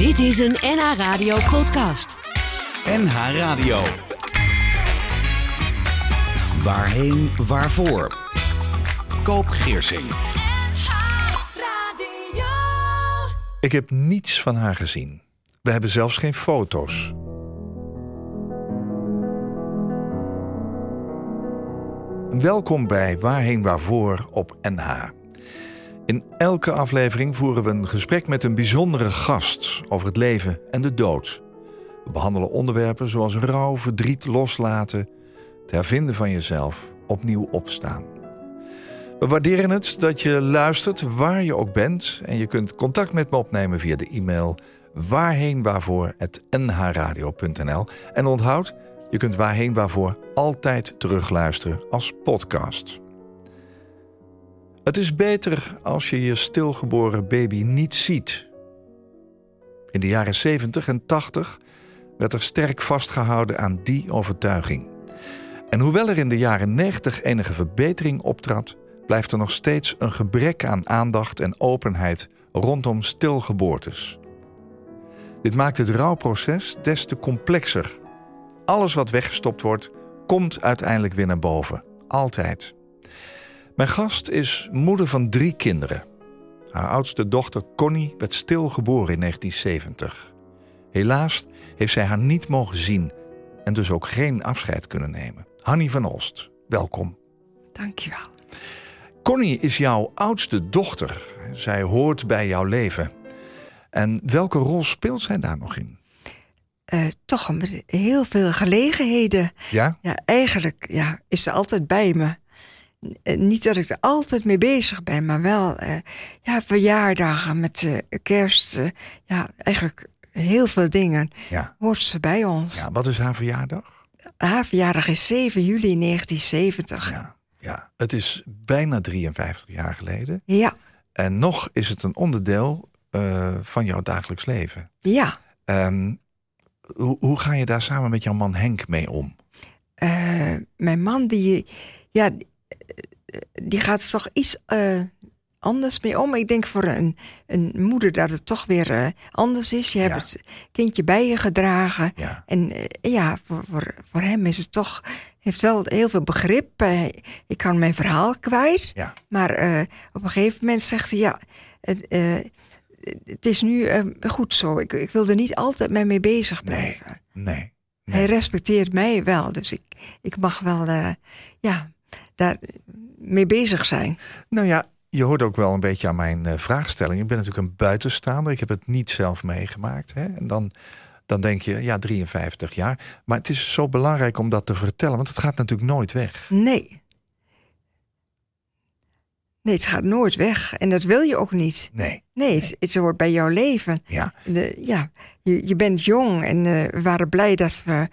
Dit is een NH Radio podcast. NH Radio. Waarheen, waarvoor? Koop Geersing. Ik heb niets van haar gezien. We hebben zelfs geen foto's. Welkom bij Waarheen Waarvoor op NH. In elke aflevering voeren we een gesprek met een bijzondere gast over het leven en de dood. We behandelen onderwerpen zoals rouw, verdriet loslaten, het hervinden van jezelf, opnieuw opstaan. We waarderen het dat je luistert waar je ook bent en je kunt contact met me opnemen via de e-mail waarheenwaarvoor.nhradio.nl en onthoud, je kunt waarheen waarvoor altijd terugluisteren als podcast. Het is beter als je je stilgeboren baby niet ziet. In de jaren 70 en 80 werd er sterk vastgehouden aan die overtuiging. En hoewel er in de jaren 90 enige verbetering optrad, blijft er nog steeds een gebrek aan aandacht en openheid rondom stilgeboortes. Dit maakt het rouwproces des te complexer. Alles wat weggestopt wordt, komt uiteindelijk weer naar boven. Altijd. Mijn gast is moeder van drie kinderen. Haar oudste dochter Connie werd stilgeboren in 1970. Helaas heeft zij haar niet mogen zien en dus ook geen afscheid kunnen nemen. Hanny van Olst, welkom. Dankjewel. Connie is jouw oudste dochter. Zij hoort bij jouw leven. En welke rol speelt zij daar nog in? Uh, toch met heel veel gelegenheden. Ja? Ja, eigenlijk ja, is ze altijd bij me. Uh, niet dat ik er altijd mee bezig ben, maar wel uh, ja, verjaardagen met kerst. ja, eigenlijk heel veel dingen. Ja. Hoort ze bij ons. Ja, wat is haar verjaardag? Haar verjaardag is 7 juli 1970. Ja, ja. het is bijna 53 jaar geleden. Ja. En nog is het een onderdeel van jouw dagelijks leven. Ja. Um, hoe, hoe, ga je daar samen met jouw man Henk mee om? Uh, mijn man, die, ja, die gaat er toch iets uh, anders mee om. Ik denk voor een, een moeder dat het toch weer uh, anders is. Je Ja. hebt het kindje bij je gedragen. Ja. En ja, voor, voor, voor hem is het toch, heeft wel heel veel begrip. ik kan mijn verhaal kwijt. Ja. Maar op een gegeven moment zegt hij, ja, het, het is nu goed zo. Ik, ik wil er niet altijd mee, mee bezig blijven. Nee, nee, nee. Hij respecteert mij wel. Dus ik, ik mag wel ja, daar mee bezig zijn. Nou ja, je hoort ook wel een beetje aan mijn uh, vraagstelling. Ik ben natuurlijk een buitenstaander. Ik heb het niet zelf meegemaakt. Hè? En dan, dan denk je, ja, 53 jaar. Maar het is zo belangrijk om dat te vertellen. Want het gaat natuurlijk nooit weg. Nee. Nee, het gaat nooit weg. En dat wil je ook niet. Nee. Nee, het, het hoort bij jouw leven. Ja. De, ja je, je bent jong en uh, we waren blij dat we,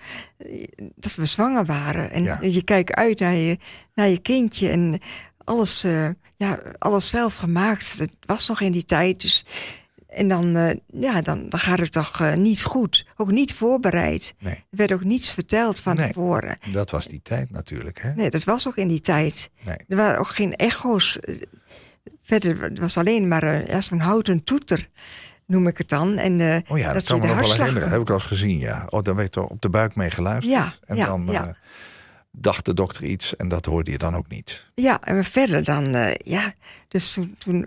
dat we zwanger waren. En Ja. je kijkt uit naar je, naar je kindje en alles, uh, ja, alles zelf gemaakt. Dat was nog in die tijd. Dus, en dan, uh, ja, dan, dan gaat het toch uh, niet goed. Ook niet voorbereid. Nee. Er werd ook niets verteld van Nee. tevoren. Dat was die tijd natuurlijk. Hè? Nee, dat was ook in die tijd. Nee. Er waren ook geen echo's. Verder het was alleen maar uh, ja, zo'n houten toeter, noem ik het dan. En, Oh ja, dat, je kan me de nog wel herinneren. Heb ik al eens gezien, ja. Oh, dan werd er op de buik mee geluisterd. Ja, en ja, dan ja. eh, dacht de dokter iets en dat hoorde je dan ook niet. Ja, en verder dan, ja, dus toen, toen,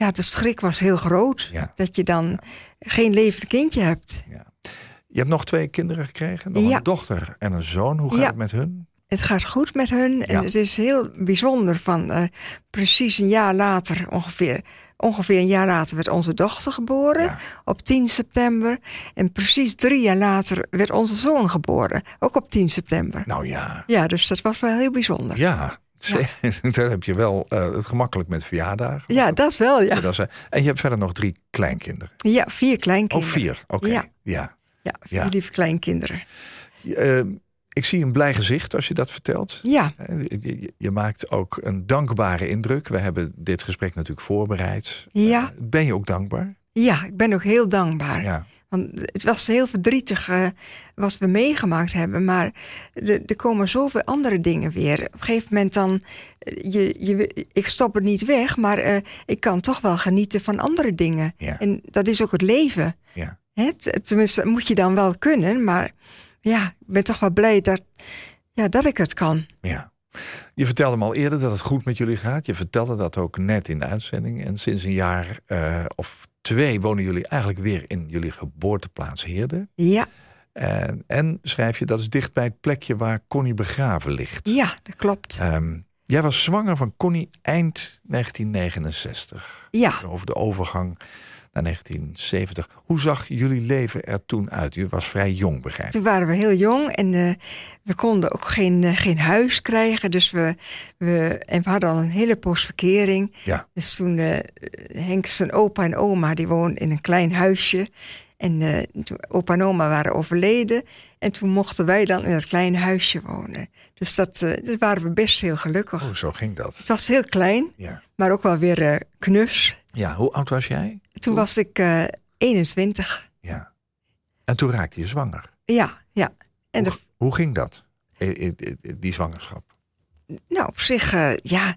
ja, de schrik was heel groot. Ja. Dat je dan geen levend kindje hebt. Je hebt nog twee kinderen gekregen. Nog Ja. een dochter en een zoon. Hoe gaat Ja. het met hun? Het gaat goed met hun. Ja. En het is heel bijzonder van uh, precies een jaar later, ongeveer, ongeveer een jaar later, werd onze dochter geboren. Ja. Op 10 september. En precies drie jaar later werd onze zoon geboren. Ook op 10 september. Nou ja, Ja, dus dat was wel heel bijzonder. ja. Dan heb je wel eh, het gemakkelijk met verjaardagen. Ja, dat wel, ja. Dat is, eh, en je hebt verder nog drie kleinkinderen. Ja, vier Oh, kleinkinderen. vier. Oké. Ja. ja. Ja, vier Ja. lieve kleinkinderen. Eh, ik zie een blij gezicht als je dat vertelt. Ja, Eh, Je, je- maakt ook een dankbare indruk. We hebben dit gesprek natuurlijk voorbereid. Ja. Ben je ook dankbaar? Ja, ik ben ook heel dankbaar. Ja. Want het was heel verdrietig eh, wat we meegemaakt hebben. Maar er, komen zoveel andere dingen weer. Op een gegeven moment dan je, je, ik stop het niet weg, maar eh, ik kan toch wel genieten van andere dingen. Ja. En dat is ook het leven. Ja. Hè? Tenminste, moet je dan wel kunnen, maar ja, ik ben toch wel blij dat, ja, dat ik het kan. Ja. Je vertelde me al eerder dat het goed met jullie gaat. Je vertelde dat ook net in de uitzending. En sinds een jaar eh, of twee wonen jullie eigenlijk weer in jullie geboorteplaats Heerde. Ja, En, en schrijf je dat is dicht bij het plekje waar Connie begraven ligt. ja dat klopt. Ehm, jij was zwanger van Connie eind 1969. Ja, Over de overgang naar 1970. Hoe zag jullie leven er toen uit? U was vrij jong, begrijp ik. toen waren we heel jong en eh, we konden ook geen, eh, geen huis krijgen. Dus we, we, en we hadden al een hele poos verkering. Ja. Dus toen eh Henk zijn opa en oma, die woonden in een klein huisje. En toen opa en oma waren overleden. En toen mochten wij dan in dat kleine huisje wonen. Dus dat, waren we best heel gelukkig. Oh, zo ging dat. Het was heel klein, Ja. maar ook wel weer knus. ja, hoe oud was jij? Toen was ik eh 21. Ja. En toen raakte je zwanger. Ja, ja. En hoe, de, hoe ging dat, die zwangerschap? nou, op zich, eh, ja,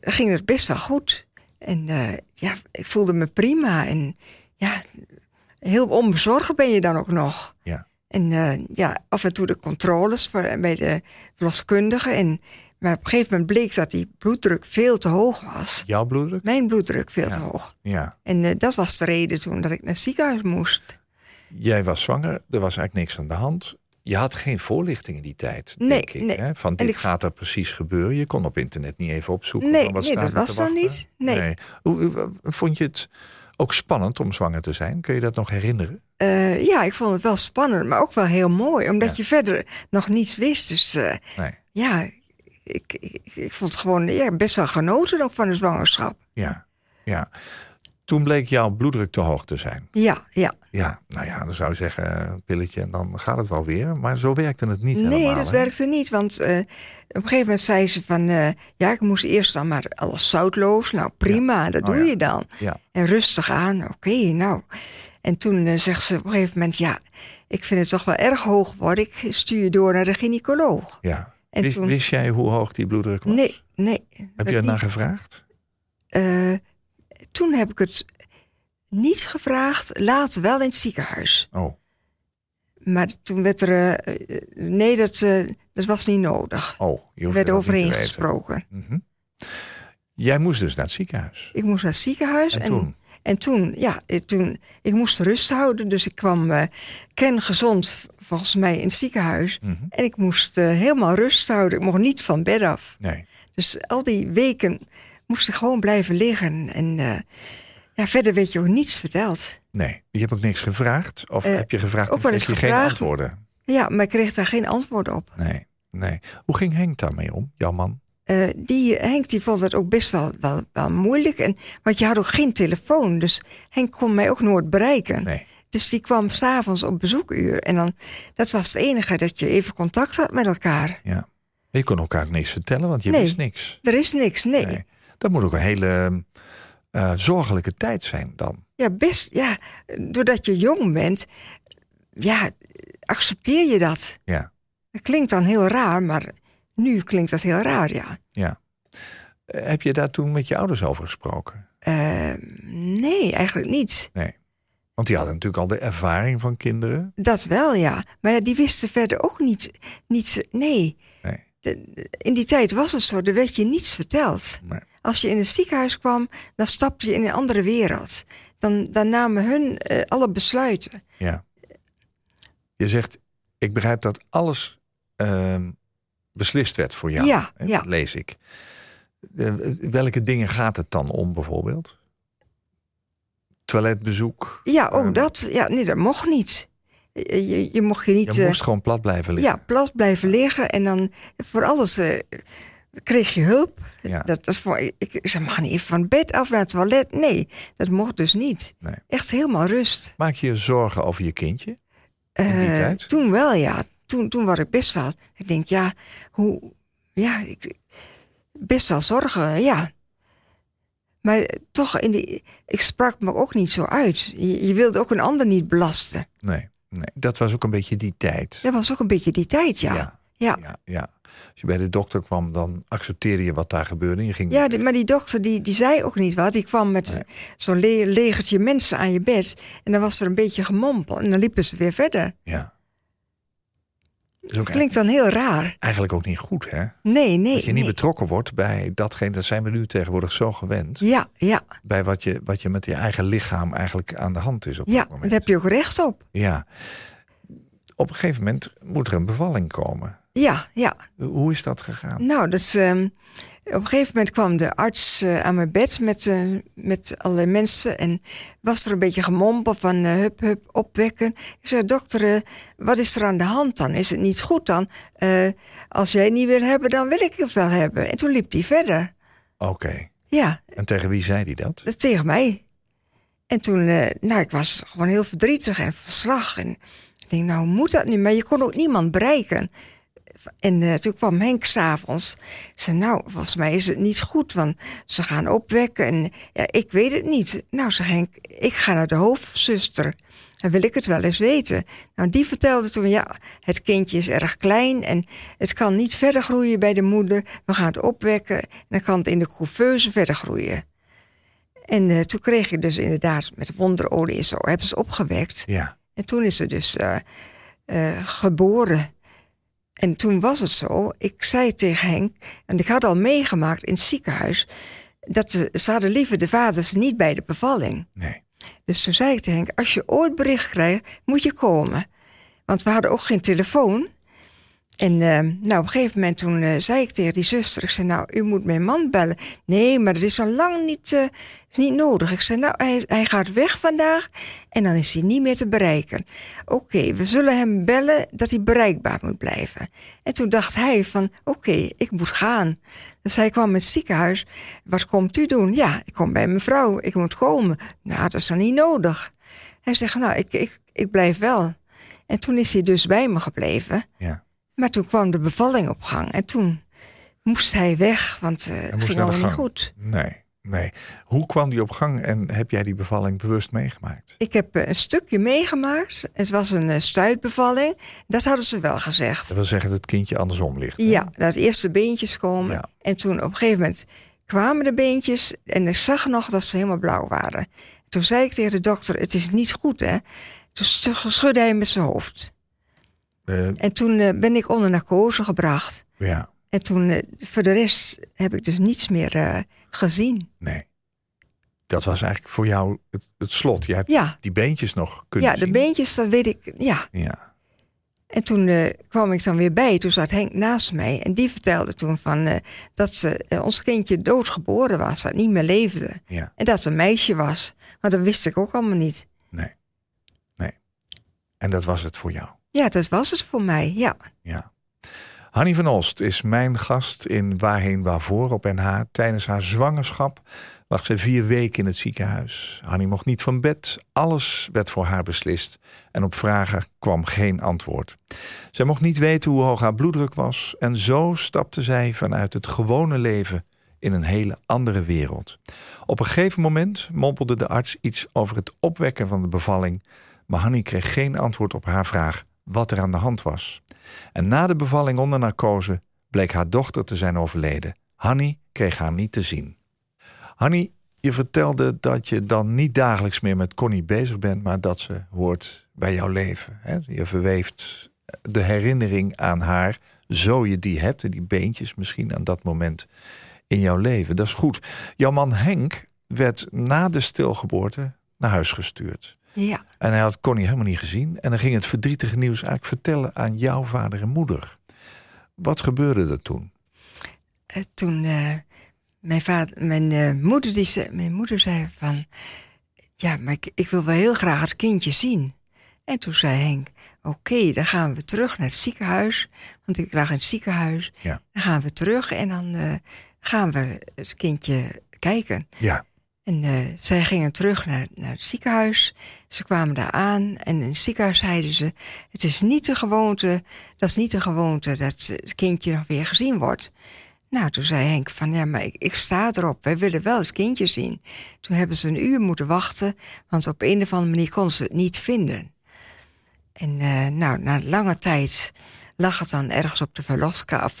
ging het best wel goed. En eh, ja, ik voelde me prima. En ja, heel onbezorgd ben je dan ook nog. Ja. En ja, af en toe de controles bij de verloskundige. En, maar op een gegeven moment bleek dat die bloeddruk veel te hoog was. Jouw bloeddruk? Mijn bloeddruk veel Ja. te hoog. Ja. En eh, dat was de reden toen dat ik naar het ziekenhuis moest. Jij was zwanger, er was eigenlijk niks aan de hand. Je had geen voorlichting in die tijd, Nee, denk ik. nee. Hè? Van dit ik- gaat er precies gebeuren. Je kon op internet niet even opzoeken. Nee, wat nee, dat was wachten? niet. Nee. Hoe, hoe- vond je het ook spannend om zwanger te zijn? Kun je dat nog herinneren? Eh, ja, ik vond het wel spannend, maar ook wel heel mooi. Omdat Ja. je verder nog niets wist. Dus eh, Nee. ja, ik, ik, ik vond het gewoon ja, best wel genoten ook van de zwangerschap. Ja. ja. Toen bleek jouw bloeddruk te hoog te zijn. Ja, ja. Ja, nou ja, dan zou je zeggen, een pilletje en dan gaat het wel weer. Maar zo werkte het niet nee, helemaal. dat werkte niet. Want eh, op een gegeven moment zei ze van... eh, ja, ik moest eerst dan maar alles zoutloos. Nou, prima, dat Oh, doe ja. je dan. Ja. En rustig aan, oké, nou. En toen eh, zegt ze op een gegeven moment... ja, ik vind het toch wel erg hoog worden. Ik stuur je door naar de gynaecoloog. Ja. En Wist, toen- wist jij hoe hoog die bloeddruk was? Nee, nee. Heb je dat naar gevraagd? Eh, toen heb ik het niet gevraagd, later wel in het ziekenhuis. Oh, Maar toen werd er. eh, eh, nee, dat, dat was niet nodig. oh. Je Er werd dat niet te overheen weten. gesproken. Mhm. Jij moest dus naar het ziekenhuis. Ik moest naar het ziekenhuis. En toen? En toen, ja, eh, toen, ik moest rust houden. Dus ik kwam eh kerngezond, v- volgens mij, in het ziekenhuis. Mhm. En ik moest eh, helemaal rust houden. Ik mocht niet van bed af. Nee. Dus al die weken moest ik gewoon blijven liggen. En ja, verder werd je ook niets verteld. Nee. Je hebt ook niks gevraagd? Of heb je gevraagd kreeg eens je geen antwoorden? Ja, maar ik kreeg daar geen antwoord op. Nee. Nee. Hoe ging Henk daarmee om, jouw man? Eh, die, Henk die vond het ook best wel, wel, wel moeilijk. En, want je had ook geen telefoon. Dus Henk kon mij ook nooit bereiken. Nee. Dus die kwam s'avonds op bezoekuur. En dan, dat was het enige dat je even contact had met elkaar. Ja. Je kon elkaar niks vertellen, want je Nee. wist niks. Er is niks, nee. Nee. Dat moet ook een hele eh, zorgelijke tijd zijn dan. Ja, best, ja. Doordat je jong bent, ja, accepteer je dat. Ja. Dat klinkt dan heel raar, maar nu klinkt dat heel raar, ja. Ja. Eh, Heb je daar toen met je ouders over gesproken? Eh, nee, eigenlijk niet. Nee. Want die hadden natuurlijk al de ervaring van kinderen. Dat wel, ja. Maar ja, die wisten verder ook niet. niet nee. Nee. De- in die tijd was het zo, er werd je niets verteld. Nee. Als je in een ziekenhuis kwam, dan stapte je in een andere wereld. Dan, dan namen hun eh, alle besluiten. Ja. Je zegt, ik begrijp dat alles ehm, beslist werd voor jou. Ja, hè? ja. Lees ik. Eh, welke dingen gaat het dan om bijvoorbeeld? Toiletbezoek? Ja, ook Ehm, dat. Ja, nee, dat mocht niet. Je, je, mocht je niet. Je eh, moest gewoon plat blijven liggen. ja, plat blijven liggen en dan voor alles eh, kreeg je hulp. Ja. Dat, dat is voor, ik ze mag niet even van bed af naar het toilet. Nee, dat mocht dus niet. Nee. Echt helemaal rust. Maak je je zorgen over je kindje? die Eh, tijd? Toen wel, ja. Toen, toen was ik best wel. Ik denk, ja, hoe. Ja, ik, best wel zorgen, ja. Maar toch, in die, ik sprak me ook niet zo uit. Je, je wilde ook een ander niet belasten. Nee, nee. Dat was ook een beetje die tijd. Dat was ook een beetje die tijd, ja. Ja. Ja. ja, ja. Als je bij de dokter kwam, dan accepteerde je wat daar gebeurde. Je ging Ja, die- maar die dokter die, die zei ook niet wat. Die kwam met Nee. zo'n le legertje mensen aan je bed. En dan was er een beetje gemompel. En dan liepen ze weer verder. Ja. Dat Klinkt dan heel raar. eigenlijk ook niet goed, hè? Nee, nee. dat je niet nee. betrokken wordt bij datgene, dat zijn we nu tegenwoordig zo gewend. Ja, ja, Bij wat je, wat je met je eigen lichaam eigenlijk aan de hand is op ja. dat moment. Daar heb je ook recht op. Ja. Op een gegeven moment moet er een bevalling komen. Ja, ja. Hoe is dat gegaan? Nou, dat is, ehm, op een gegeven moment kwam de arts eh, aan mijn bed met, eh, met allerlei mensen. En was er een beetje gemompel van eh, hup, hup, opwekken. Ik zei, dokter, wat is er aan de hand dan? Is het niet goed dan? Als jij het niet wil hebben, dan wil ik het wel hebben. En toen liep hij verder. Oké. Ja, En tegen wie zei hij dat? dat tegen mij. En toen, nou, ik was gewoon heel verdrietig en verslag. En ik denk, nou, hoe moet dat nu? Maar je kon ook niemand bereiken. En eh, toen kwam Henk s'avonds. zei, nou, volgens mij is het niet goed, want ze gaan opwekken. En ja, ik weet het niet. Nou, zei Henk, ik ga naar de hoofdzuster. Dan wil ik het wel eens weten. Nou, die vertelde toen, ja, het kindje is erg klein... en het kan niet verder groeien bij de moeder. We gaan het opwekken en dan kan het in de couveuse verder groeien. En eh, toen kreeg je dus inderdaad met wonderolie en zo, hebben ze opgewekt. Ja. En toen is ze dus eh, geboren. En toen was het zo, ik zei tegen Henk, en ik had al meegemaakt in het ziekenhuis, dat ze, ze hadden liever de vaders niet bij de bevalling. Nee. Dus toen zei ik tegen Henk, als je ooit bericht krijgt, moet je komen. Want we hadden ook geen telefoon. En eh, nou, op een gegeven moment toen eh, zei ik tegen die zuster, ik zei, nou, u moet mijn man bellen. Nee, maar dat is al lang niet, eh, niet nodig. Ik zei, nou, hij, hij gaat weg vandaag en dan is hij niet meer te bereiken. Oké, we zullen hem bellen dat hij bereikbaar moet blijven. En toen dacht hij van, oké, ik moet gaan. Dus hij kwam in het ziekenhuis. Wat komt u doen? Ja, ik kom bij mevrouw, ik moet komen. Nou, dat is dan niet nodig. Hij zegt, nou, ik, ik, ik blijf wel. En toen is hij dus bij me gebleven. Ja. Maar toen kwam de bevalling op gang. En toen moest hij weg, want eh, het ging allemaal niet goed. Nee. Nee. Hoe kwam die op gang en heb jij die bevalling bewust meegemaakt? Ik heb eh, een stukje meegemaakt. Het was een eh, stuitbevalling. Dat hadden ze wel gezegd. Dat wil zeggen dat het kindje andersom ligt. hè? Ja, dat eerst de beentjes komen. Ja. En toen op een gegeven moment kwamen de beentjes. En ik zag nog dat ze helemaal blauw waren. Toen zei ik tegen de dokter, het is niet goed hè. Toen sch- schudde hij met zijn hoofd. Eh, En toen eh, ben ik onder narcose gebracht. ja. En toen, eh, voor de rest, heb ik dus niets meer gezien. Nee. Dat was eigenlijk voor jou het, het slot. Je hebt Ja, die beentjes nog kunnen ja de zien. beentjes, dat weet ik. Ja. Ja. En toen kwam ik dan weer bij. Toen zat Henk naast mij. En die vertelde toen van, dat ze, ons kindje doodgeboren was. Dat niet meer leefde. Ja. En dat het een meisje was. Maar dat wist ik ook allemaal niet. Nee. Nee. En dat was het voor jou. Ja, dat was het voor mij. Ja. Hanny van Olst is mijn gast in Waarheen Waarvoor op NH. Tijdens haar zwangerschap lag ze vier weken in het ziekenhuis. Hanny mocht niet van bed. Alles werd voor haar beslist. En op vragen kwam geen antwoord. Zij mocht niet weten hoe hoog haar bloeddruk was. En zo stapte zij vanuit het gewone leven in een hele andere wereld. Op een gegeven moment mompelde de arts iets over het opwekken van de bevalling. Maar Hanny kreeg geen antwoord op haar vraag wat er aan de hand was. En na de bevalling onder narcose bleek haar dochter te zijn overleden. Hanny kreeg haar niet te zien. Hanny, je vertelde dat je dan niet dagelijks meer met Connie bezig bent, maar dat ze hoort bij jouw leven. Hè? Je verweeft de herinnering aan haar, zo je die hebt, en die beentjes misschien aan dat moment in jouw leven. Dat is goed. Jouw man Henk werd na de stilgeboorte naar huis gestuurd. Ja. En hij had Connie helemaal niet gezien. En dan ging het verdrietige nieuws eigenlijk vertellen aan jouw vader en moeder. Wat gebeurde er toen? Eh, toen eh, mijn, vader, mijn, eh, moeder die zei, mijn moeder zei van... Ja, maar ik, ik wil wel heel graag het kindje zien. En toen zei Henk... Oké, dan gaan we terug naar het ziekenhuis. Want ik lag in het ziekenhuis. Ja. Dan gaan we terug en dan gaan we het kindje kijken. Ja, En eh, zij gingen terug naar, naar het ziekenhuis. Ze kwamen daar aan en in het ziekenhuis zeiden ze... het is niet de gewoonte, dat is niet de gewoonte dat het kindje nog weer gezien wordt. Nou, toen zei Henk van, ja, maar ik, sta erop. Wij willen wel het kindje zien. Toen hebben ze een uur moeten wachten, want op een of andere manier konden ze het niet vinden. En eh, nou, na lange tijd lag het dan ergens op de verloskamer.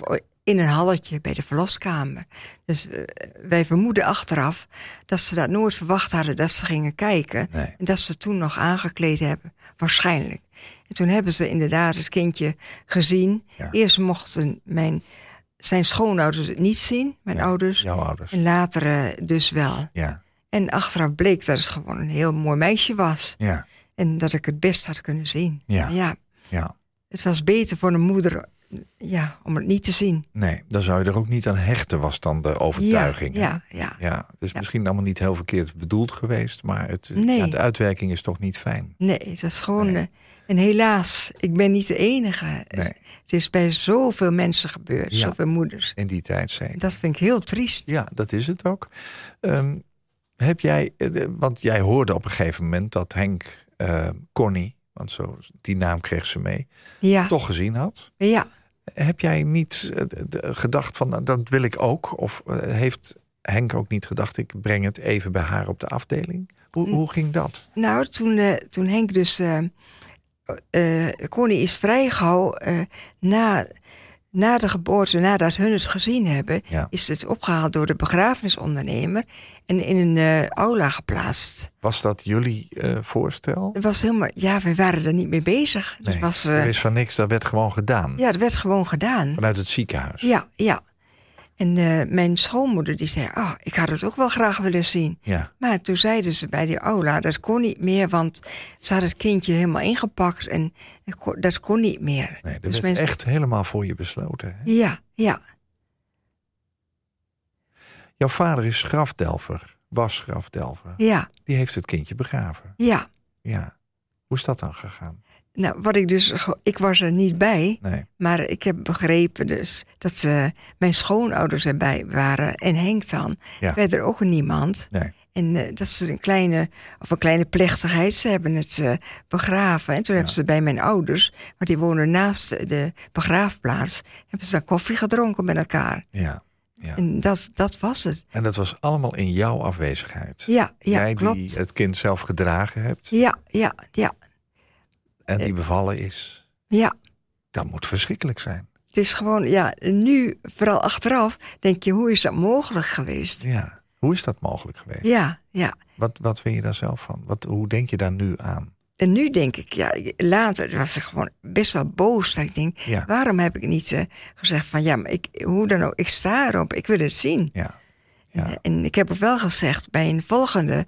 In een halletje bij de verloskamer. Dus eh, wij vermoeden achteraf dat ze dat nooit verwacht hadden dat ze gingen kijken. Nee. En dat ze toen nog aangekleed hebben, waarschijnlijk. En toen hebben ze inderdaad het kindje gezien. Ja. Eerst mochten mijn, zijn schoonouders het niet zien, mijn Ja, ouders. Jouw ouders. En later dus wel. Ja, En achteraf bleek dat het gewoon een heel mooi meisje was. ja, En dat ik het best had kunnen zien. Ja. ja ja. het was beter voor een moeder ja, om het niet te zien. Nee, dan zou je er ook niet aan hechten, was dan de overtuiging. Ja, ja, ja. Ja, het is Ja. misschien allemaal niet heel verkeerd bedoeld geweest, maar het, Nee. ja, de uitwerking is toch niet fijn. Nee, het was gewoon... Nee. eh, en helaas, ik ben niet de enige. Nee. Het is bij zoveel mensen gebeurd, zoveel moeders. In die tijd zeker. Dat vind ik heel triest. Ja, dat is het ook. Ehm, heb jij, eh, want jij hoorde op een gegeven moment dat Henk eh, Connie, want zo, die naam kreeg ze mee, Ja, toch gezien had. ja. Heb jij niet eh, gedacht van, nou, dat wil ik ook? Of eh, heeft Henk ook niet gedacht, ik breng het even bij haar op de afdeling? Hoe, hoe ging dat? Nou, toen, eh, toen Henk dus... eh, Connie is vrijgehouden eh, na, na de geboorte, nadat hun het gezien hebben... Ja. is het opgehaald door de begrafenisondernemer... en in een eh, aula geplaatst. Was dat jullie eh, voorstel? Het was helemaal... Ja, wij waren er niet mee bezig. Het Nee, was, er eh, is van niks, dat werd gewoon gedaan. ja, het werd gewoon gedaan. Vanuit het ziekenhuis. Ja, ja. En eh, mijn schoonmoeder die zei, ah, ik had het ook wel graag willen zien. Ja. Maar toen zeiden ze bij die aula, dat kon niet meer, want ze had het kindje helemaal ingepakt en kon- dat kon niet meer. Nee, dat Dus werd mensen- echt helemaal voor je besloten. hè? Ja, ja, Jouw vader is grafdelver, was grafdelver. ja, Die heeft het kindje begraven. ja. Ja. Hoe is dat dan gegaan? Nou, wat ik dus, ik was er niet bij, Nee. maar ik heb begrepen dus dat ze, mijn schoonouders erbij waren en Henk dan. Ja. Verder ook niemand. Nee. En eh, dat ze een kleine, of een kleine plechtigheid, ze hebben het eh, begraven. En toen hebben ze bij mijn ouders, want die wonen naast de begraafplaats, hebben ze daar koffie gedronken met elkaar. Ja. ja. En dat, dat was het. En dat was allemaal in jouw afwezigheid. Ja, ja, Jij klopt. die het kind zelf gedragen hebt Ja, ja, ja, en die bevallen is. ja. Dat moet verschrikkelijk zijn. Het is gewoon, ja, nu, vooral achteraf, denk je, hoe is dat mogelijk geweest? Ja. Hoe is dat mogelijk geweest? Ja, ja. Wat, wat vind je daar zelf van? Wat, hoe denk je daar nu aan? En nu denk ik, ja, later was ik gewoon best wel boos. Dat ik denk, Ja. waarom heb ik niet eh, gezegd van, ja, maar ik, hoe dan ook, ik sta erop, ik wil het zien. Ja. Ja. En ik heb ook wel gezegd bij een volgende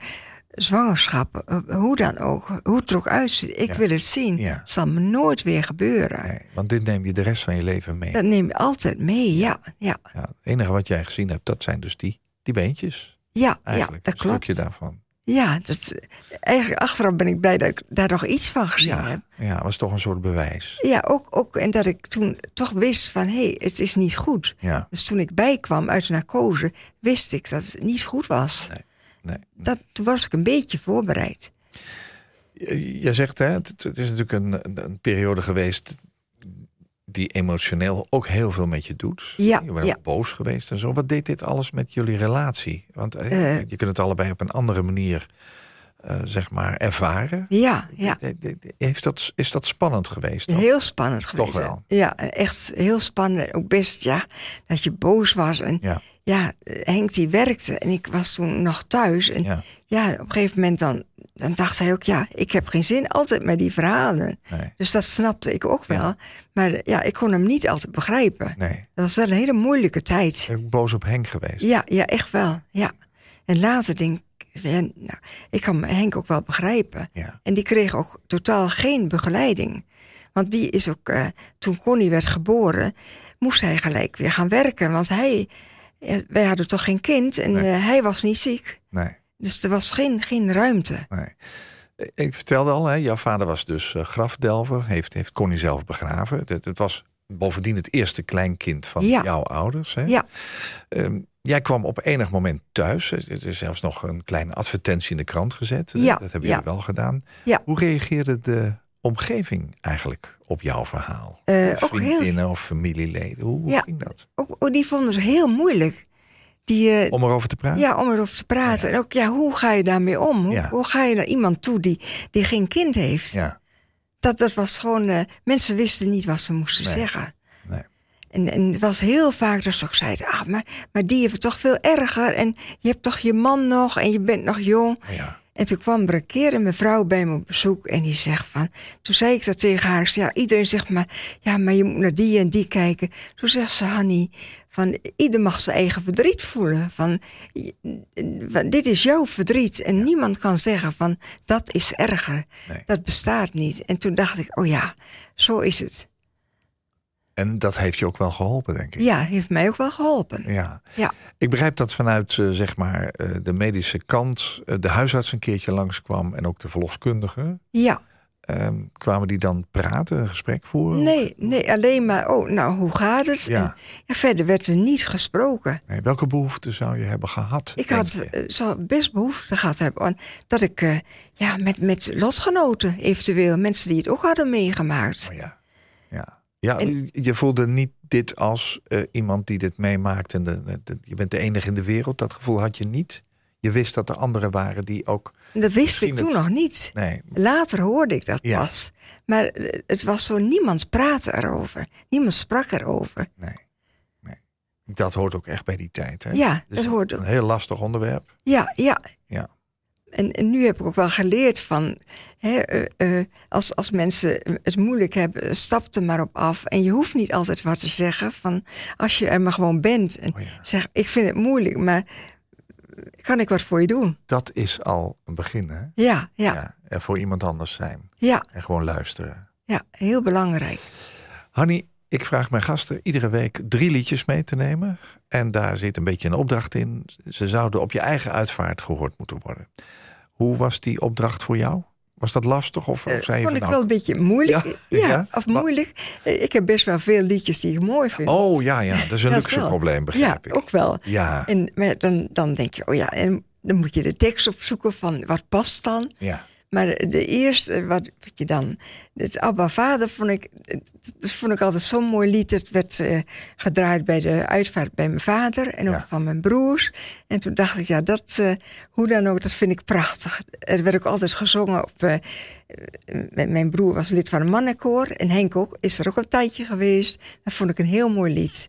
zwangerschap, eh, hoe dan ook, hoe het er ook uitziet, ik Ja. wil het zien. Ja. Het zal me nooit weer gebeuren. Nee, want dit neem je de rest van je leven mee. Dat neem je altijd mee, ja, ja, Ja, het enige wat jij gezien hebt, dat zijn dus die, die beentjes. ja, ja dat een klopt. stukje daarvan. Ja, dat, eigenlijk achteraf ben ik blij dat ik daar nog iets van gezien Ja, heb. ja, was toch een soort bewijs. Ja, ook, ook, en dat ik toen toch wist van, hé, hey, het is niet goed. Ja, Dus toen ik bijkwam uit de narcose, wist ik dat het niet goed was. Nee, nee. Dat, toen was ik een beetje voorbereid. Je je zegt, hè, het, het is natuurlijk een, een, periode geweest die emotioneel ook heel veel met je doet. Ja, je bent ja. boos geweest en zo. Wat deed dit alles met jullie relatie? Want eh, Eh. je kunt het allebei op een andere manier, eh, zeg maar, ervaren. Ja, ja. Eh, eh, Heeft dat, is dat spannend geweest? Heel spannend geweest. Toch wel? Ja, echt heel spannend. Ook best, ja, dat je boos was. En Ja, ja, Henk die werkte en ik was toen nog thuis. En ja, ja, op een gegeven moment dan, dan dacht hij ook, ja, ik heb geen zin altijd met die verhalen. nee, Dus dat snapte ik ook wel. Maar ja, ik kon hem niet altijd begrijpen. nee. Dat was wel een hele moeilijke tijd. Ben ik boos op Henk geweest? Ja, ja, echt wel. Ja. En later denk ik, ja, nou, ik kan Henk ook wel begrijpen. Ja. En die kreeg ook totaal geen begeleiding. Want die is ook, eh, toen Connie werd geboren, moest hij gelijk weer gaan werken. Want hij, eh, wij hadden toch geen kind en Nee. eh, hij was niet ziek. Nee, Dus er was geen, geen ruimte. nee. Ik vertelde al, hè, jouw vader was dus eh, grafdelver, heeft, heeft Connie zelf begraven. Het, het was bovendien het eerste kleinkind van Ja. jouw ouders. Hè? Ja, Ehm, jij kwam op enig moment thuis. Er is zelfs nog een kleine advertentie in de krant gezet. Ja, Dat hebben ja. jullie wel gedaan. Ja. Hoe reageerde de omgeving eigenlijk op jouw verhaal? Eh, heel- Vriendinnen of familieleden? Hoe, Ja. ging dat? ook, ook die vonden ze heel moeilijk. Die, eh, Om erover te praten? Ja, om erover te praten. En ook, ja, hoe ga je daarmee om? Hoe, Ja. hoe ga je naar iemand toe die, die geen kind heeft? Ja. dat, dat was gewoon... eh, mensen wisten niet wat ze moesten Nee. zeggen. Nee. En, en het was heel vaak dat ze ook zeiden... Ah, maar, maar die heeft het toch veel erger. En je hebt toch je man nog en je bent nog jong. Ja. En toen kwam er een keer een mevrouw bij me op bezoek en die zegt van... Toen zei ik dat tegen haar. Ja, iedereen zegt maar, ja, maar je moet naar die en die kijken. Toen zegt ze, Hanny, van ieder mag zijn eigen verdriet voelen. Van, dit is jouw verdriet en niemand kan zeggen van, dat is erger. Nee. Dat bestaat niet. En toen dacht ik, oh ja, zo is het. En dat heeft je ook wel geholpen, denk ik. Ja, heeft mij ook wel geholpen. Ja. Ja. Ik begrijp dat vanuit eh, zeg maar eh, de medische kant eh, de huisarts een keertje langskwam en ook de verloskundige. Ja, Ehm, kwamen die dan praten, een gesprek voeren? nee, nee, alleen maar, oh, nou, hoe gaat het? Ja. En, ja, verder werd er niet gesproken. Nee, welke behoefte zou je hebben gehad? Ik had, zou best behoefte gehad hebben aan dat ik ja, met, met lotgenoten, eventueel mensen die het ook hadden meegemaakt. Oh ja. Ja, En- je voelde niet dit als eh, iemand die dit meemaakt. En de, de- de- je bent de enige in de wereld. Dat gevoel had je niet. Je wist dat er anderen waren die ook. Dat wist ik toen het- nog niet. Nee, Later hoorde ik dat Ja. pas. Maar eh, het was zo, niemand praatte erover. Niemand sprak erover. nee, nee. Dat hoort ook echt bij die tijd. Hè? Ja, Dus dat hoort ook. Een heel lastig onderwerp. Ja, ja. Ja. En, en nu heb ik ook wel geleerd van... Hè, eh, eh, als, als mensen het moeilijk hebben, stap er maar op af. En je hoeft niet altijd wat te zeggen. Van, als je er maar gewoon bent. En Oh ja. zeg, ik vind het moeilijk, maar kan ik wat voor je doen? Dat is al een begin. Hè? Ja, ja, ja, Ja, er voor iemand anders zijn. ja, En gewoon luisteren. heel belangrijk. Hanny, ik vraag mijn gasten iedere week drie liedjes mee te nemen. En daar zit een beetje een opdracht in. Ze zouden op je eigen uitvaart gehoord moeten worden. Hoe was die opdracht voor jou? Was dat lastig? Of, of Eh, zei je vond ik wel nou... een beetje moeilijk. Ja, Ja, ja. of moeilijk. Eh, Ik heb best wel veel liedjes die ik mooi vind. Oh ja, ja, dat is een Dat luxe wel. probleem, ja, begrijp ik. ook wel. Ja, En maar dan, dan denk je, oh ja, en dan moet je de tekst opzoeken van wat past dan. ja. Maar de eerste, wat wat je dan... Het Abba Vader vond ik, dat vond ik altijd zo'n mooi lied. Het werd eh, gedraaid bij de uitvaart bij mijn vader en ook Ja. van mijn broers. En toen dacht ik, ja, dat, eh, hoe dan ook, dat vind ik prachtig. Er werd ook altijd gezongen op... eh, mijn broer was lid van een mannenkoor. En Henk ook, is er ook een tijdje geweest. Dat vond ik een heel mooi lied.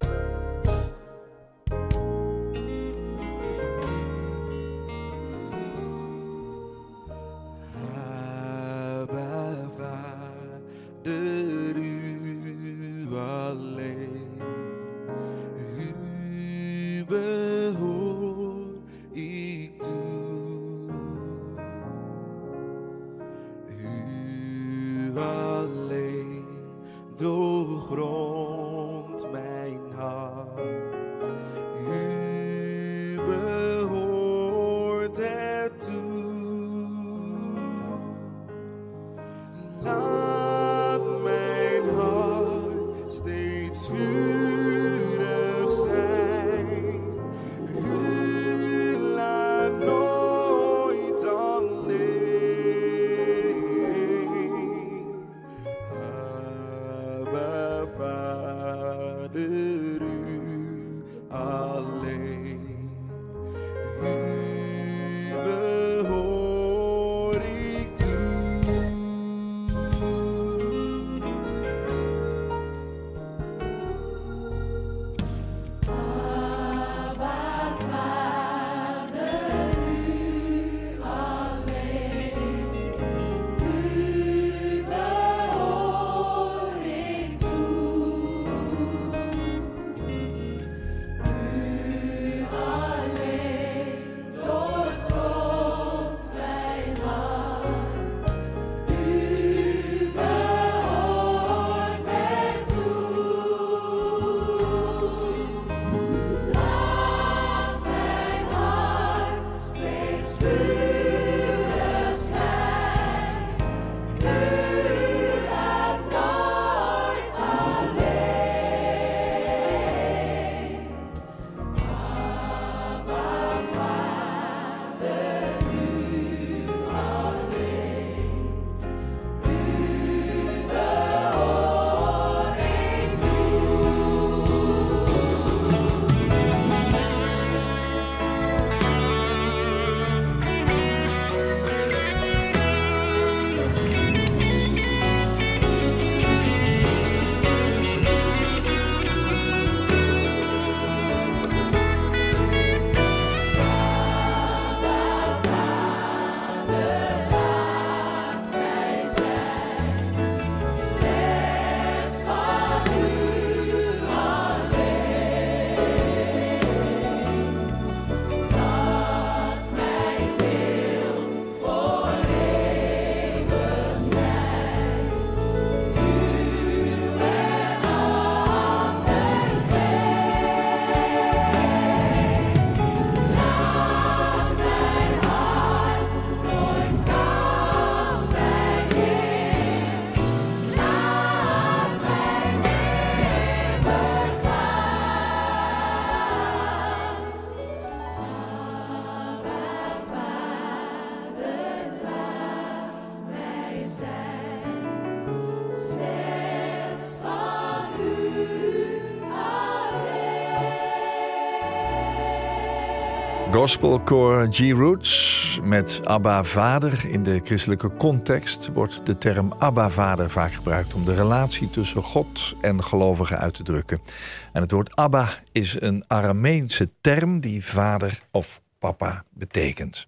Abba Father. Gospelcore G-Roots met Abba Vader. In de christelijke context wordt de term Abba Vader vaak gebruikt om de relatie tussen God en gelovigen uit te drukken. En het woord Abba is een Arameense term die vader of papa betekent.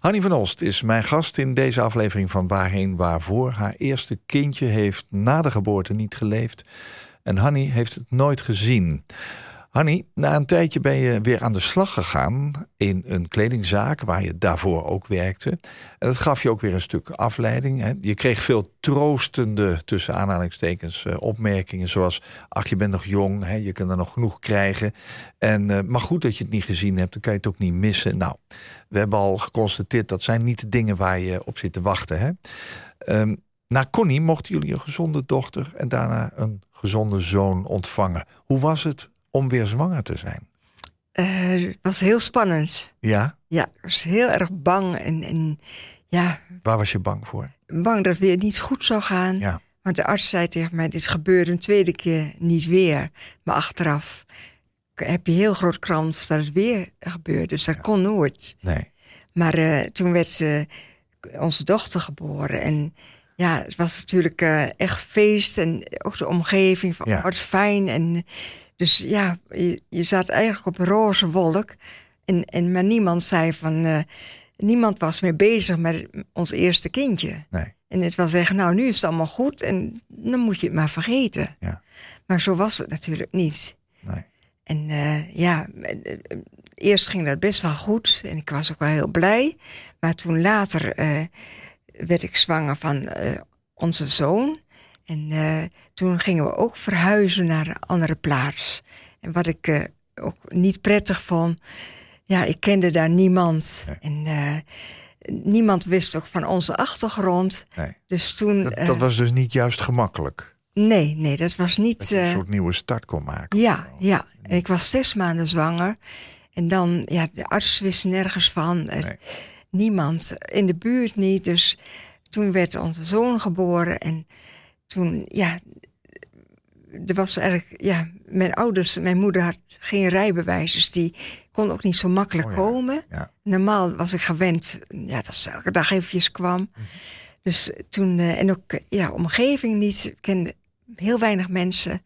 Hanny van Olst is mijn gast in deze aflevering van Waarheen Waarvoor. Haar eerste kindje heeft na de geboorte niet geleefd en Hanny heeft het nooit gezien. Hanny, na een tijdje ben je weer aan de slag gegaan in een kledingzaak waar je daarvoor ook werkte. En dat gaf je ook weer een stuk afleiding. Hè? Je kreeg veel troostende, tussen aanhalingstekens, eh, opmerkingen zoals... ach, je bent nog jong, hè? je kan er nog genoeg krijgen. En, uh, maar goed dat je het niet gezien hebt, dan kan je het ook niet missen. Nou, we hebben al geconstateerd, dat zijn niet de dingen waar je op zit te wachten. Hè? Um, na Connie mochten jullie een gezonde dochter en daarna een gezonde zoon ontvangen. Hoe was het om weer zwanger te zijn? Uh, het was heel spannend. Ja? Ja, ik was heel erg bang. En, en ja, Waar was je bang voor? bang dat het weer niet goed zou gaan. Ja. Want de arts zei tegen mij, dit gebeurt een tweede keer niet weer. Maar achteraf heb je heel groot kans dat het weer gebeurt. Dus dat kon nooit. Nee. Maar uh, toen werd uh, onze dochter geboren. En ja, het was natuurlijk uh, echt feest. En ook de omgeving van, Ja. wat fijn. En dus ja, je, je zat eigenlijk op een roze wolk. En, en maar niemand zei van... eh, niemand was meer bezig met ons eerste kindje. Nee. En het was zeggen, nou, nu is het allemaal goed. En dan moet je het maar vergeten. Ja. Maar zo was het natuurlijk niet. Nee. En eh, ja, eerst ging dat best wel goed. En ik was ook wel heel blij. Maar toen later eh, werd ik zwanger van onze zoon. En toen gingen we ook verhuizen naar een andere plaats. En wat ik eh, ook niet prettig vond. Ja, ik kende daar niemand. Nee. En eh, niemand wist ook van onze achtergrond. Nee. Dus toen. Dat, eh, dat was dus niet juist gemakkelijk. Nee, nee, dat was niet. Dat je een soort nieuwe start kon maken. ja, ja. Ik was zes maanden zwanger. En dan, ja, de arts wist nergens van. Nee. Niemand, in de buurt niet. Dus toen werd onze zoon geboren. En toen, ja, er was eigenlijk, ja, mijn ouders, mijn moeder had geen rijbewijs. Dus die kon ook niet zo makkelijk Oh ja, komen. ja. Normaal was ik gewend, ja, dat ze elke dag eventjes kwam. Mhm. Dus toen, eh, en ook, eh, ja, omgeving niet. Ik kende heel weinig mensen.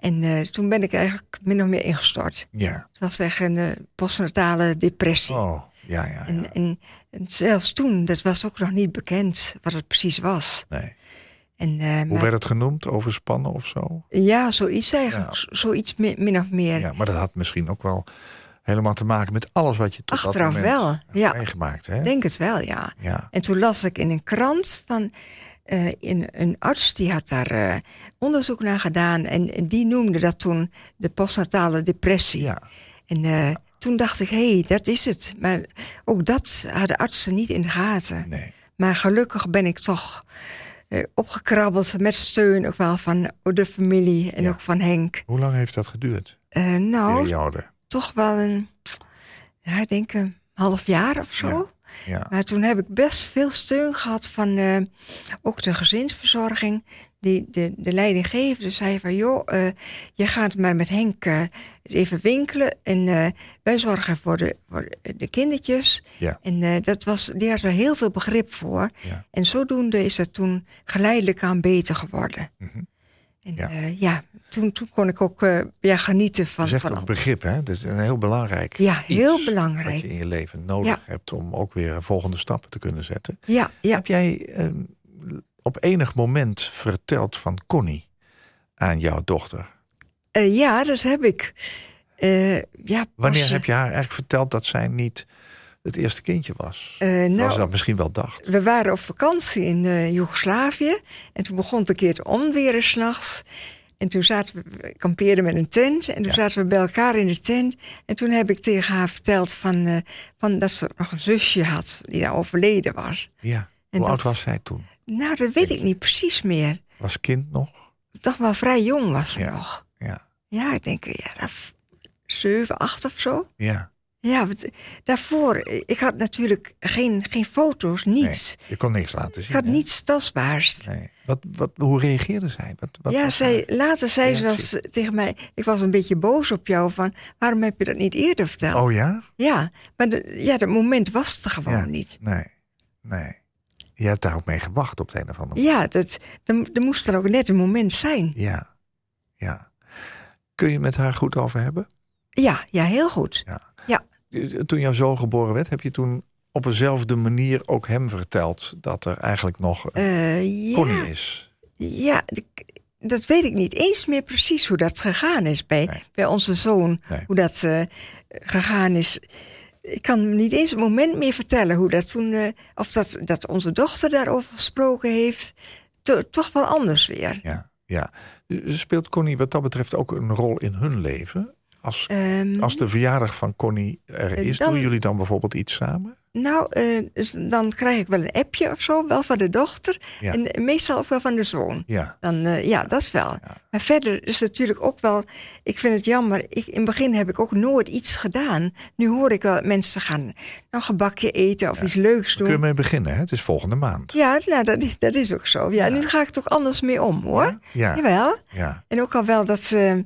En eh, toen ben ik eigenlijk min of meer ingestort. Ja. Het was echt een eh, postnatale depressie. Oh, ja, ja. ja. En, en, en zelfs toen, dat was ook nog niet bekend wat het precies was. Nee. En, eh, Hoe maar- werd het genoemd? Overspannen of zo? ja, zoiets eigenlijk. Ja. Zoiets min, of meer. Ja, maar dat had misschien ook wel helemaal te maken met alles wat je tot Achteraf dat moment wel, ja. meegemaakt. Hè? Ik denk het wel, ja. Ja. En toen las ik in een krant van eh, in, een arts die had daar eh, onderzoek naar gedaan. En, en die noemde dat toen de postnatale depressie. ja. En toen dacht ik, hé, hey, dat is het. Maar ook dat hadden artsen niet in de gaten. Nee. Maar gelukkig ben ik toch opgekrabbeld met steun ook wel van de familie en Ja. ook van Henk. Hoe lang heeft dat geduurd? Eh, nou, toch wel een, ja, ik denk een half jaar of zo. Ja. Ja. Maar toen heb ik best veel steun gehad van eh, ook de gezinsverzorging. Die de, de leidinggevende zei van, joh, eh, je gaat maar met Henk eh, even winkelen. En wij zorgen voor de, voor de kindertjes. Ja. En dat was, die had er heel veel begrip voor. Ja. En zodoende is het toen geleidelijk aan beter geworden. Mhm. En Ja. ja, ja toen, toen kon ik ook eh, ja, genieten van, Je zegt van ook alles. begrip, hè? Dat is een heel belangrijk Ja, heel belangrijk. Wat je in je leven nodig Ja. hebt om ook weer volgende stappen te kunnen zetten. Ja, ja. Heb jij eh, op enig moment verteld van Connie aan jouw dochter? Eh, ja, dat heb ik. Eh, ja, Wanneer heb je haar eigenlijk verteld dat zij niet het eerste kindje was? Zoals nou, ze dat misschien wel dacht. we waren op vakantie in eh, Joegoslavië. En toen begon het een keer te onweren s'nachts. En toen zaten we, we kampeerden met een tent. En toen Ja. zaten we bij elkaar in de tent. En toen heb ik tegen haar verteld van, eh, van dat ze nog een zusje had die daar overleden was. Ja. En Hoe oud was zij toen? Nou, dat weet ik niet precies meer. Was kind nog? Toch wel vrij jong was ze Ja. nog. Ja. Ja, ik denk, ja, dat f- zeven, acht of zo. Ja. Ja, want daarvoor, eh, ik had natuurlijk geen, geen foto's, niets. Nee, je kon niks laten zien. Ik had hè? niets tastbaars. Nee. Wat, wat, hoe reageerde zij? Wat, wat ja, was zij, later zei ze eens tegen mij, ik was een beetje boos op jou van, waarom heb je dat niet eerder verteld? Oh ja? Ja, maar de, ja, dat moment was er gewoon Ja. niet. Nee, nee. Je hebt daar ook mee gewacht op de een of andere. Ja, dat, er, er moest dan ook net een moment zijn. Ja, ja. Kun je met haar goed over hebben? Ja, ja, heel goed. Toen jouw zoon geboren werd, heb je toen op dezelfde manier ook hem verteld dat er eigenlijk nog een Eh, ja, Connie is? ja, dat weet ik niet eens meer precies hoe dat gegaan is bij, Nee. bij onze zoon. Nee. Hoe dat eh, gegaan is. Ik kan niet eens een moment meer vertellen hoe dat toen, eh, of dat, dat onze dochter daarover gesproken heeft. To- toch wel anders weer. Ja, ja. Speelt Connie wat dat betreft ook een rol in hun leven? Als, Ehm, als de verjaardag van Connie er Eh, is, dan- doen jullie dan bijvoorbeeld iets samen? Nou, eh, dus dan krijg ik wel een appje of zo, wel van de dochter. Ja. En meestal ook wel van de zoon. Ja, Dan, eh, ja, dat is wel. Maar verder is het natuurlijk ook wel... Ik vind het jammer. Ik, in het begin heb ik ook nooit iets gedaan. Nu hoor ik wel mensen gaan nou, een gebakje eten of iets leuks daar kun je doen. mee beginnen. Hè? Het is volgende maand. Ja, nou, dat, is- dat is ook zo. Ja, nu ga ik toch anders mee om, hoor. Ja? Jawel. Ja, En ook al wel dat, ze,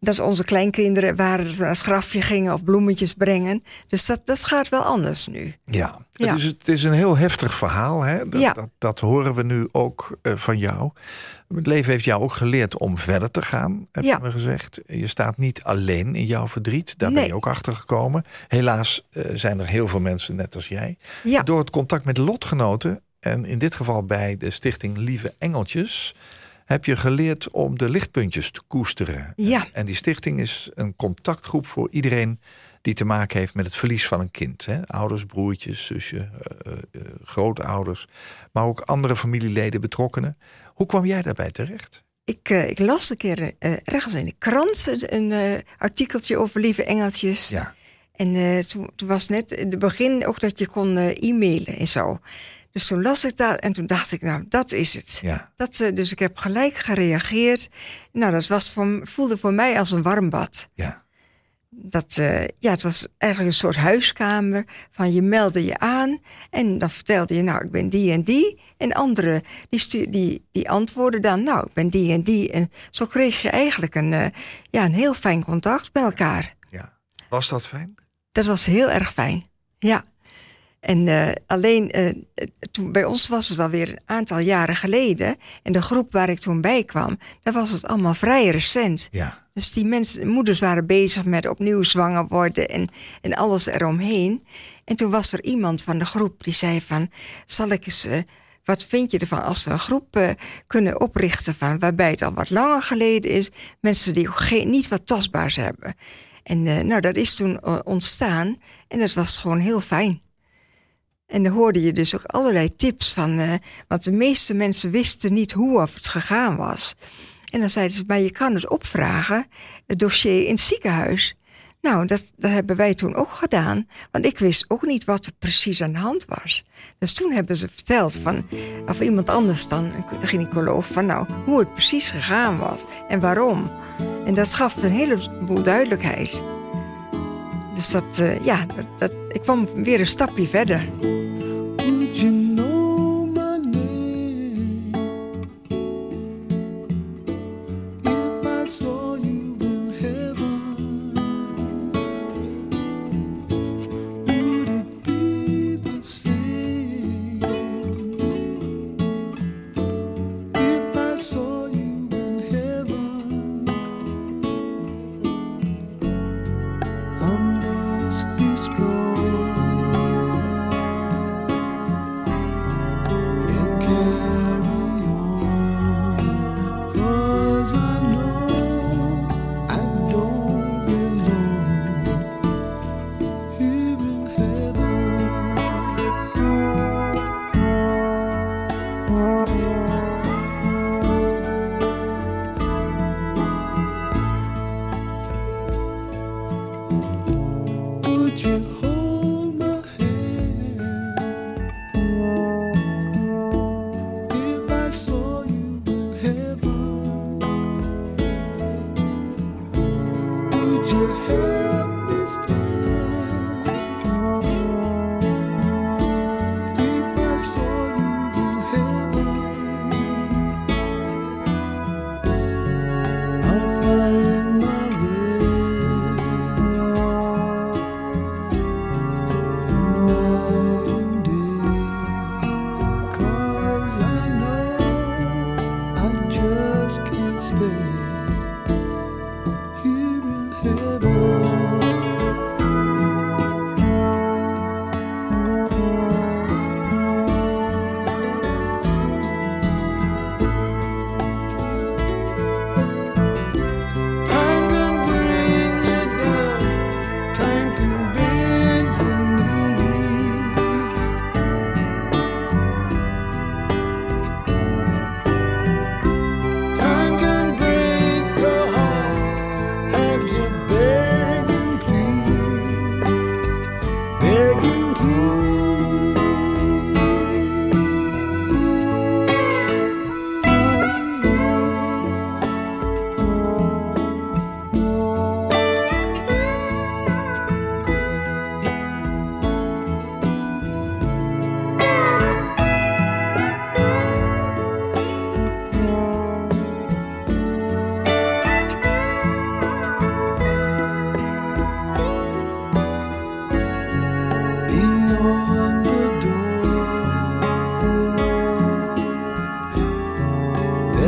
dat onze kleinkinderen waren dat we naar het grafje gingen of bloemetjes brengen. Dus dat, dat gaat wel anders nu. Ja. Ja. Het, is, het is een heel heftig verhaal. Hè? Dat, Ja. dat, dat horen we nu ook eh, van jou. Het leven heeft jou ook geleerd om verder te gaan, heb Ja. je me gezegd. Je staat niet alleen in jouw verdriet. Daar ben je ook achter gekomen. Helaas eh, zijn er heel veel mensen net als jij. Ja, Door het contact met lotgenoten, en in dit geval bij de stichting Lieve Engeltjes, heb je geleerd om de lichtpuntjes te koesteren. Ja. En die stichting is een contactgroep voor iedereen die te maken heeft met het verlies van een kind. Hè? Ouders, broertjes, zusje, eh, eh, eh, grootouders, maar ook andere familieleden, betrokkenen. Hoe kwam jij daarbij terecht? ik, ik las een keer ergens in de krant een, artikeltje over lieve engeltjes. Ja, En toen, toen was net in het begin ook dat je kon e-mailen en zo. Dus toen las ik dat en toen dacht ik, nou, dat is het. ja, Dat, eh, dus ik heb gelijk gereageerd. Nou, dat was voor, voelde voor mij als een warm bad. ja, Dat, eh, ja, het was eigenlijk een soort huiskamer. Van je meldde je aan en dan vertelde je, nou, ik ben die en die. En anderen, die, die, die antwoorden dan, nou, ik ben die en die. En zo kreeg je eigenlijk een, eh, ja, een heel fijn contact bij elkaar. ja. Was dat fijn? Dat was heel erg fijn. Ja. En eh, alleen, eh, toen, bij ons was het alweer een aantal jaren geleden. En de groep waar ik toen bij kwam, daar was het allemaal vrij recent. Ja, Dus die mensen, moeders waren bezig met opnieuw zwanger worden en, en alles eromheen. En toen was er iemand van de groep die zei van, zal ik eens, eh, wat vind je ervan als we een groep kunnen oprichten van, waarbij het al wat langer geleden is, mensen die geen, niet wat tastbaars hebben. En eh, nou, dat is toen ontstaan en dat was gewoon heel fijn. En dan hoorde je dus ook allerlei tips van, eh, want de meeste mensen wisten niet hoe het gegaan was. En dan zeiden ze, maar je kan het opvragen, het dossier in het ziekenhuis. Nou, dat, dat hebben wij toen ook gedaan, want ik wist ook niet wat er precies aan de hand was. Dus toen hebben ze verteld van, of iemand anders dan, een gynaecoloog, van nou, hoe het precies gegaan was en waarom. En dat gaf een heleboel duidelijkheid. Dus dat, eh, ja, dat, dat, ik kwam weer een stapje verder.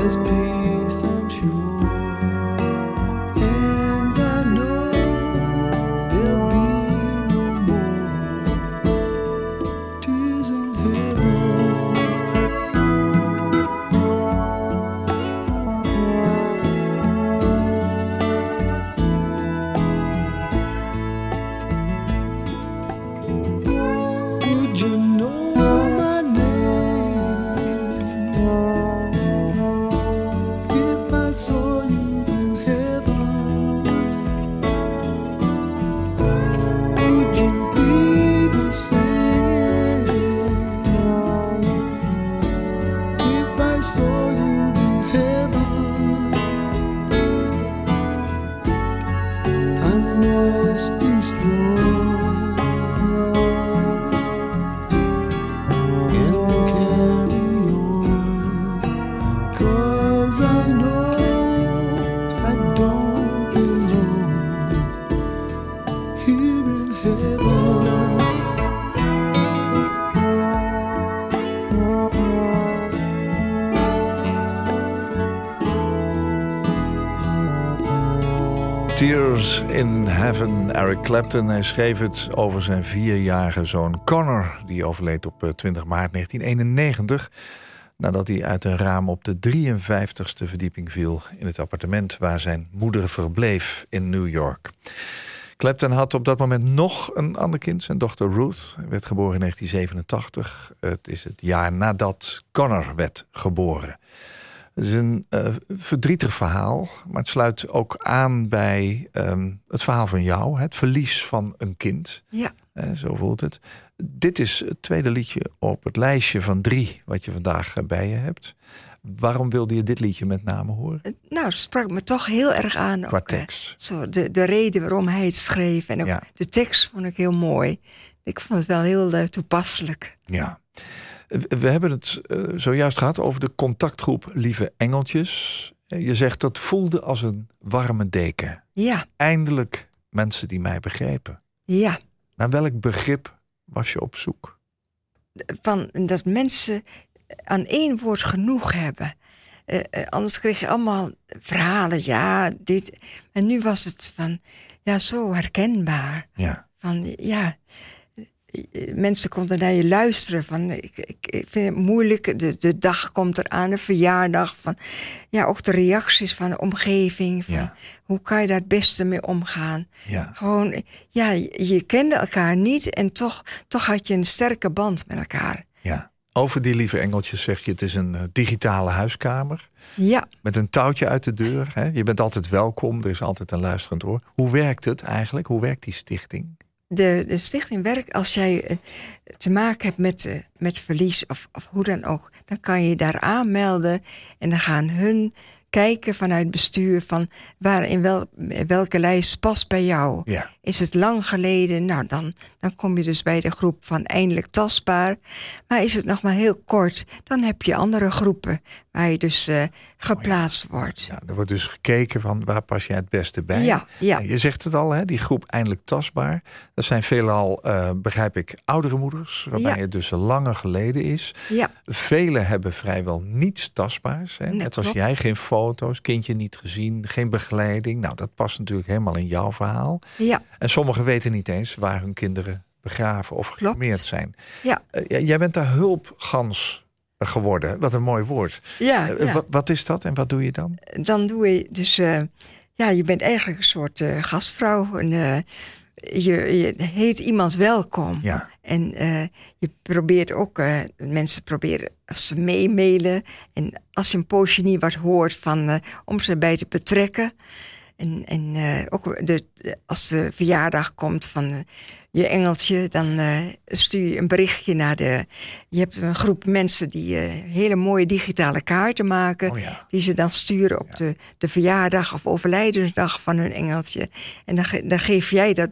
There's peace, I'm sure, Eric Clapton. Hij schreef het over zijn vierjarige zoon Connor... die overleed op eh, 20 maart 1991... nadat hij uit een raam op de 53ste verdieping viel... in het appartement waar zijn moeder verbleef in New York. Clapton had op dat moment nog een ander kind. Zijn dochter Ruth werd geboren in 1987. Het is het jaar nadat Connor werd geboren. Het is een eh, verdrietig verhaal, maar het sluit ook aan bij ehm, het verhaal van jou. Het verlies van een kind. Ja, Eh, zo voelt het. Dit is het tweede liedje op het lijstje van drie wat je vandaag eh, bij je hebt. Waarom wilde je dit liedje met name horen? Eh, nou, het sprak me toch heel erg aan. Qua ook, tekst. Zo, de, de reden waarom hij het schreef. En ook Ja. de tekst vond ik heel mooi. Ik vond het wel heel toepasselijk. Ja. We hebben het eh, zojuist gehad over de contactgroep Lieve Engeltjes. Eh, Je zegt dat voelde als een warme deken. Ja, Eindelijk mensen die mij begrepen. ja. Naar welk begrip was je op zoek? Van dat mensen aan één woord genoeg hebben. Eh, anders kreeg je allemaal verhalen. Ja, dit. En nu was het van, ja, zo herkenbaar. Ja. Van, ja, mensen konden naar je luisteren. Van, ik, ik, ik vind het moeilijk. De, de dag komt eraan, de verjaardag. Van, ja, ook de reacties van de omgeving. Van, Ja. Hoe kan je daar het beste mee omgaan? Ja. Gewoon, ja, je, je kende elkaar niet en toch, toch had je een sterke band met elkaar. ja. Over die lieve engeltjes zeg je, het is een eh, digitale huiskamer. Ja, Met een touwtje uit de deur. Hè? Je bent altijd welkom, er is altijd een luisterend oor. Hoe werkt het eigenlijk? Hoe werkt die stichting? De, de stichting werkt als jij eh, te maken hebt met, eh, met verlies of, of hoe dan ook. Dan kan je je daar aanmelden en dan gaan hun kijken vanuit bestuur van waar in wel, welke lijst past bij jou. Ja. Is het lang geleden? Nou, dan, dan kom je dus bij de groep van eindelijk tastbaar. Maar is het nog maar heel kort, dan heb je andere groepen waar je dus eh, geplaatst wordt. Ja, er wordt dus gekeken van waar pas jij het beste bij. Ja, ja. Je zegt het al, hè, die groep eindelijk tastbaar. Dat zijn veelal, eh, begrijp ik, oudere moeders, waarbij Ja. het dus langer geleden is. Ja, Velen hebben vrijwel niets tastbaars. Hè? Net als klopt. jij, geen foto's, kindje niet gezien, geen begeleiding. Nou, dat past natuurlijk helemaal in jouw verhaal. ja, En sommigen weten niet eens waar hun kinderen begraven of gecremeerd zijn. ja. Eh, j- jij bent daar hulpgans geworden. Wat een mooi woord. ja, Eh, ja. Wat, wat is dat en wat doe je dan? dan doe je dus, eh, ja, je bent eigenlijk een soort eh, gastvrouw. En, je, je heet iemand welkom. Ja, En je probeert ook, mensen proberen als ze meemailen. En als je een poosje niet wat hoort, van, om ze bij te betrekken. En, en ook de, als de verjaardag komt van je engeltje, dan eh, stuur je een berichtje naar de. Je hebt een groep mensen die eh, hele mooie digitale kaarten maken. Oh ja. Die ze dan sturen op de, de verjaardag of overlijdensdag van hun engeltje. En dan, ge- dan geef jij dat,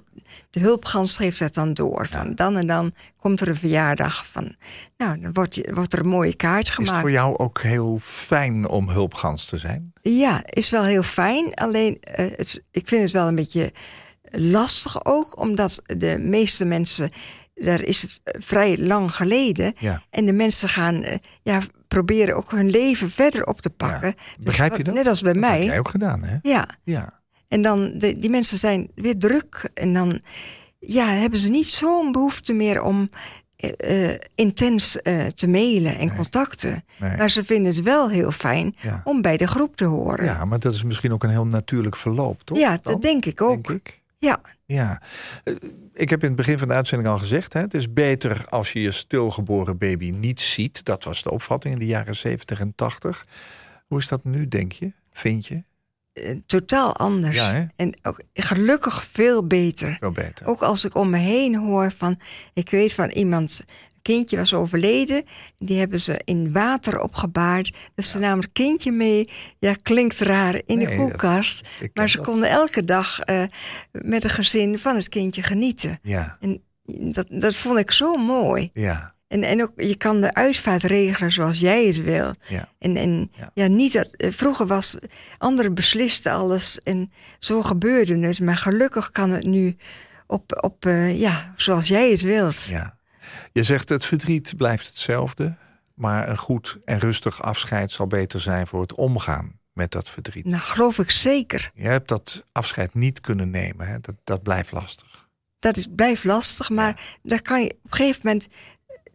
de hulpgans geeft dat dan door. Van dan en dan komt er een verjaardag van. Nou, dan wordt, wordt er een mooie kaart Is gemaakt. het voor jou ook heel fijn om hulpgans te zijn? Ja, is wel heel fijn. Alleen, eh, het, ik vind het wel een beetje lastig ook, omdat de meeste mensen, daar is het eh, vrij lang geleden. Ja. En de mensen gaan eh, ja, proberen ook hun leven verder op te pakken. Dus Begrijp je wat- dat? Net als bij Dat heb mij. jij ook gedaan, hè? Ja, Ja. en dan, de, die mensen zijn weer druk. En dan ja, hebben ze niet zo'n behoefte meer om eh, intens te mailen en contacten. Nee. Maar ze vinden het wel heel fijn Ja. om bij de groep te horen. ja, maar dat is misschien ook een heel natuurlijk verloop, toch? Ja, Dan? dat denk ik ook. Denk ik. Ja, Ja, Eh, ik heb in het begin van de uitzending al gezegd: hè, het is beter als je je stilgeboren baby niet ziet. Dat was de opvatting in de jaren 70 en 80. Hoe is dat nu, denk je? Vind je? eh, totaal anders. Ja, en ook gelukkig veel beter. Wel beter. Ook als ik om me heen hoor van, ik weet van iemand, kindje was overleden, die hebben ze in water opgebaard. Dus ze namen het kindje mee, ja, klinkt raar, in Nee, de koelkast. maar ze dat. konden elke dag eh, met een gezin van het kindje genieten. Ja, En dat, dat vond ik zo mooi. ja, En, en ook, je kan de uitvaart regelen zoals jij het wil. ja. En, en Ja. ja. niet dat. eh, Vroeger was. Anderen beslisten alles en zo gebeurde het. Maar gelukkig kan het nu op, op eh, ja, zoals jij het wilt. ja. Je zegt het verdriet blijft hetzelfde. Maar een goed en rustig afscheid zal beter zijn voor het omgaan met dat verdriet. Nou, geloof ik zeker. Je hebt dat afscheid niet kunnen nemen. Hè? Dat, dat blijft lastig. Dat is, blijft lastig, maar daar kan je op een gegeven moment.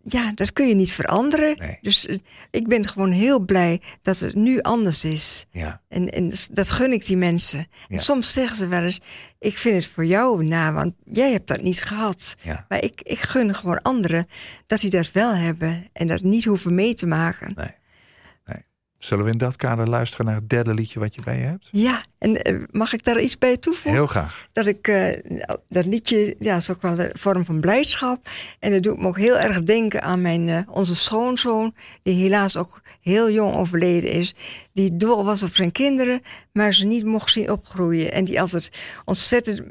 Ja, dat kun je niet veranderen. Nee. Dus eh, ik ben gewoon heel blij dat het nu anders is. Ja, En, en dat gun ik die mensen. Ja. En soms zeggen ze wel eens: Ik vind het voor jou na, want jij hebt dat niet gehad. ja. Maar ik, ik gun gewoon anderen dat die dat wel hebben en dat niet hoeven mee te maken. Nee. Zullen we in dat kader luisteren naar het derde liedje wat je bij je hebt? Ja, en eh, mag ik daar iets bij toevoegen? Heel graag. Dat ik, eh, dat liedje, ja, is ook wel een vorm van blijdschap. En dat doet me ook heel erg denken aan mijn, eh, onze schoonzoon, die helaas ook heel jong overleden is. Die dol was op zijn kinderen, maar ze niet mocht zien opgroeien. En die altijd ontzettend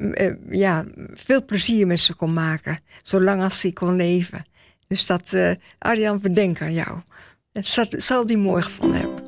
ja, veel plezier met ze kon maken, zolang als hij kon leven. Dus dat, Arjan, we denken aan jou. Dat zal, zal die mooi gevonden hebben.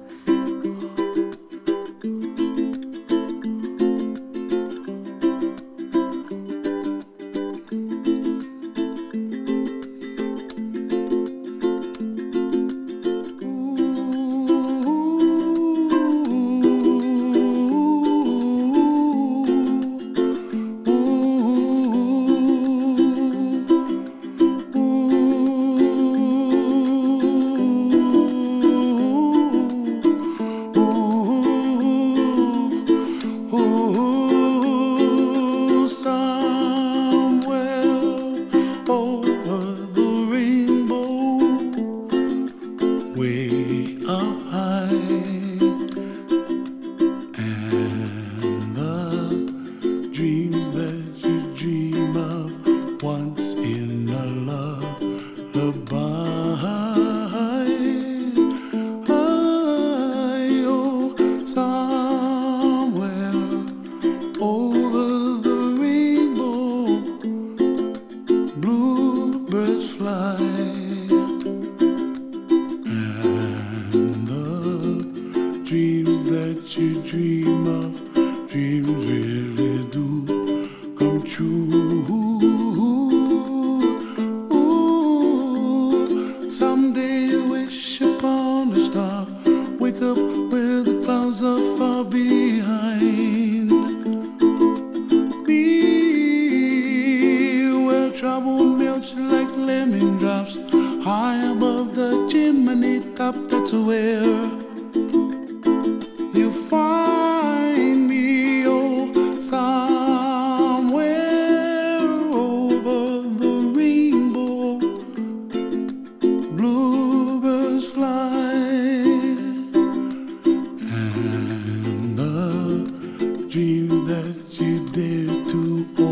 That you dare to, oh,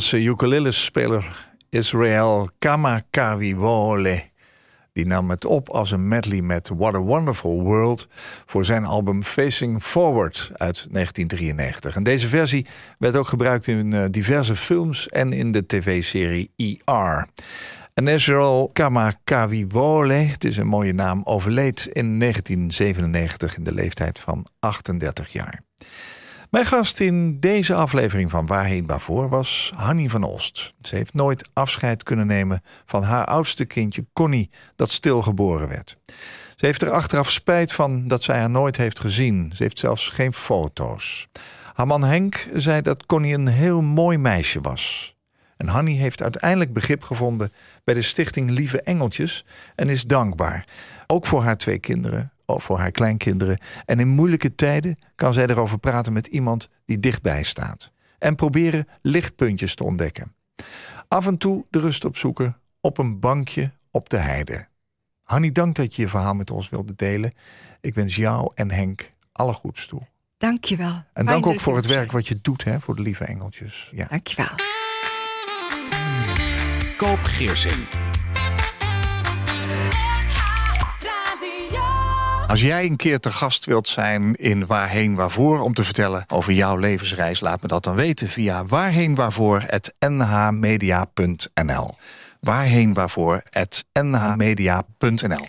Hawaïaanse ukulele-speler Israel Kamakawiwole. Die nam het op als een medley met What a Wonderful World voor zijn album Facing Forward uit 1993. En deze versie werd ook gebruikt in eh, diverse films en in de tv-serie ER. En Israel Kamakawiwole, het is een mooie naam, overleed in 1997 in de leeftijd van 38 jaar. Mijn gast in deze aflevering van Waarheen Waarvoor was Hanny van Olst. Ze heeft nooit afscheid kunnen nemen van haar oudste kindje Connie, dat stilgeboren werd. Ze heeft er achteraf spijt van dat zij haar nooit heeft gezien. Ze heeft zelfs geen foto's. Haar man Henk zei dat Connie een heel mooi meisje was. En Hanny heeft uiteindelijk begrip gevonden bij de stichting Lieve Engeltjes en is dankbaar. Ook voor haar twee kinderen, voor haar kleinkinderen. En in moeilijke tijden kan zij erover praten met iemand die dichtbij staat. En proberen lichtpuntjes te ontdekken. Af en toe de rust opzoeken op een bankje op de heide. Hanny, dank dat je je verhaal met ons wilde delen. Ik wens jou en Henk alle goeds toe. Dank je wel. En dank ook voor het werk wat je doet hè, voor de lieve engeltjes. Ja. Dank je wel. Koop Geersing. Als jij een keer te gast wilt zijn in Waarheen Waarvoor om te vertellen over jouw levensreis, laat me dat dan weten via waarheenwaarvoor.nhmedia.nl. Waarheenwaarvoor.nhmedia.nl.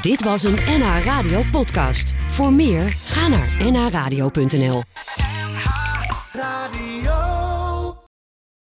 Dit was een NH Radio podcast. Voor meer, ga naar nhradio.nl.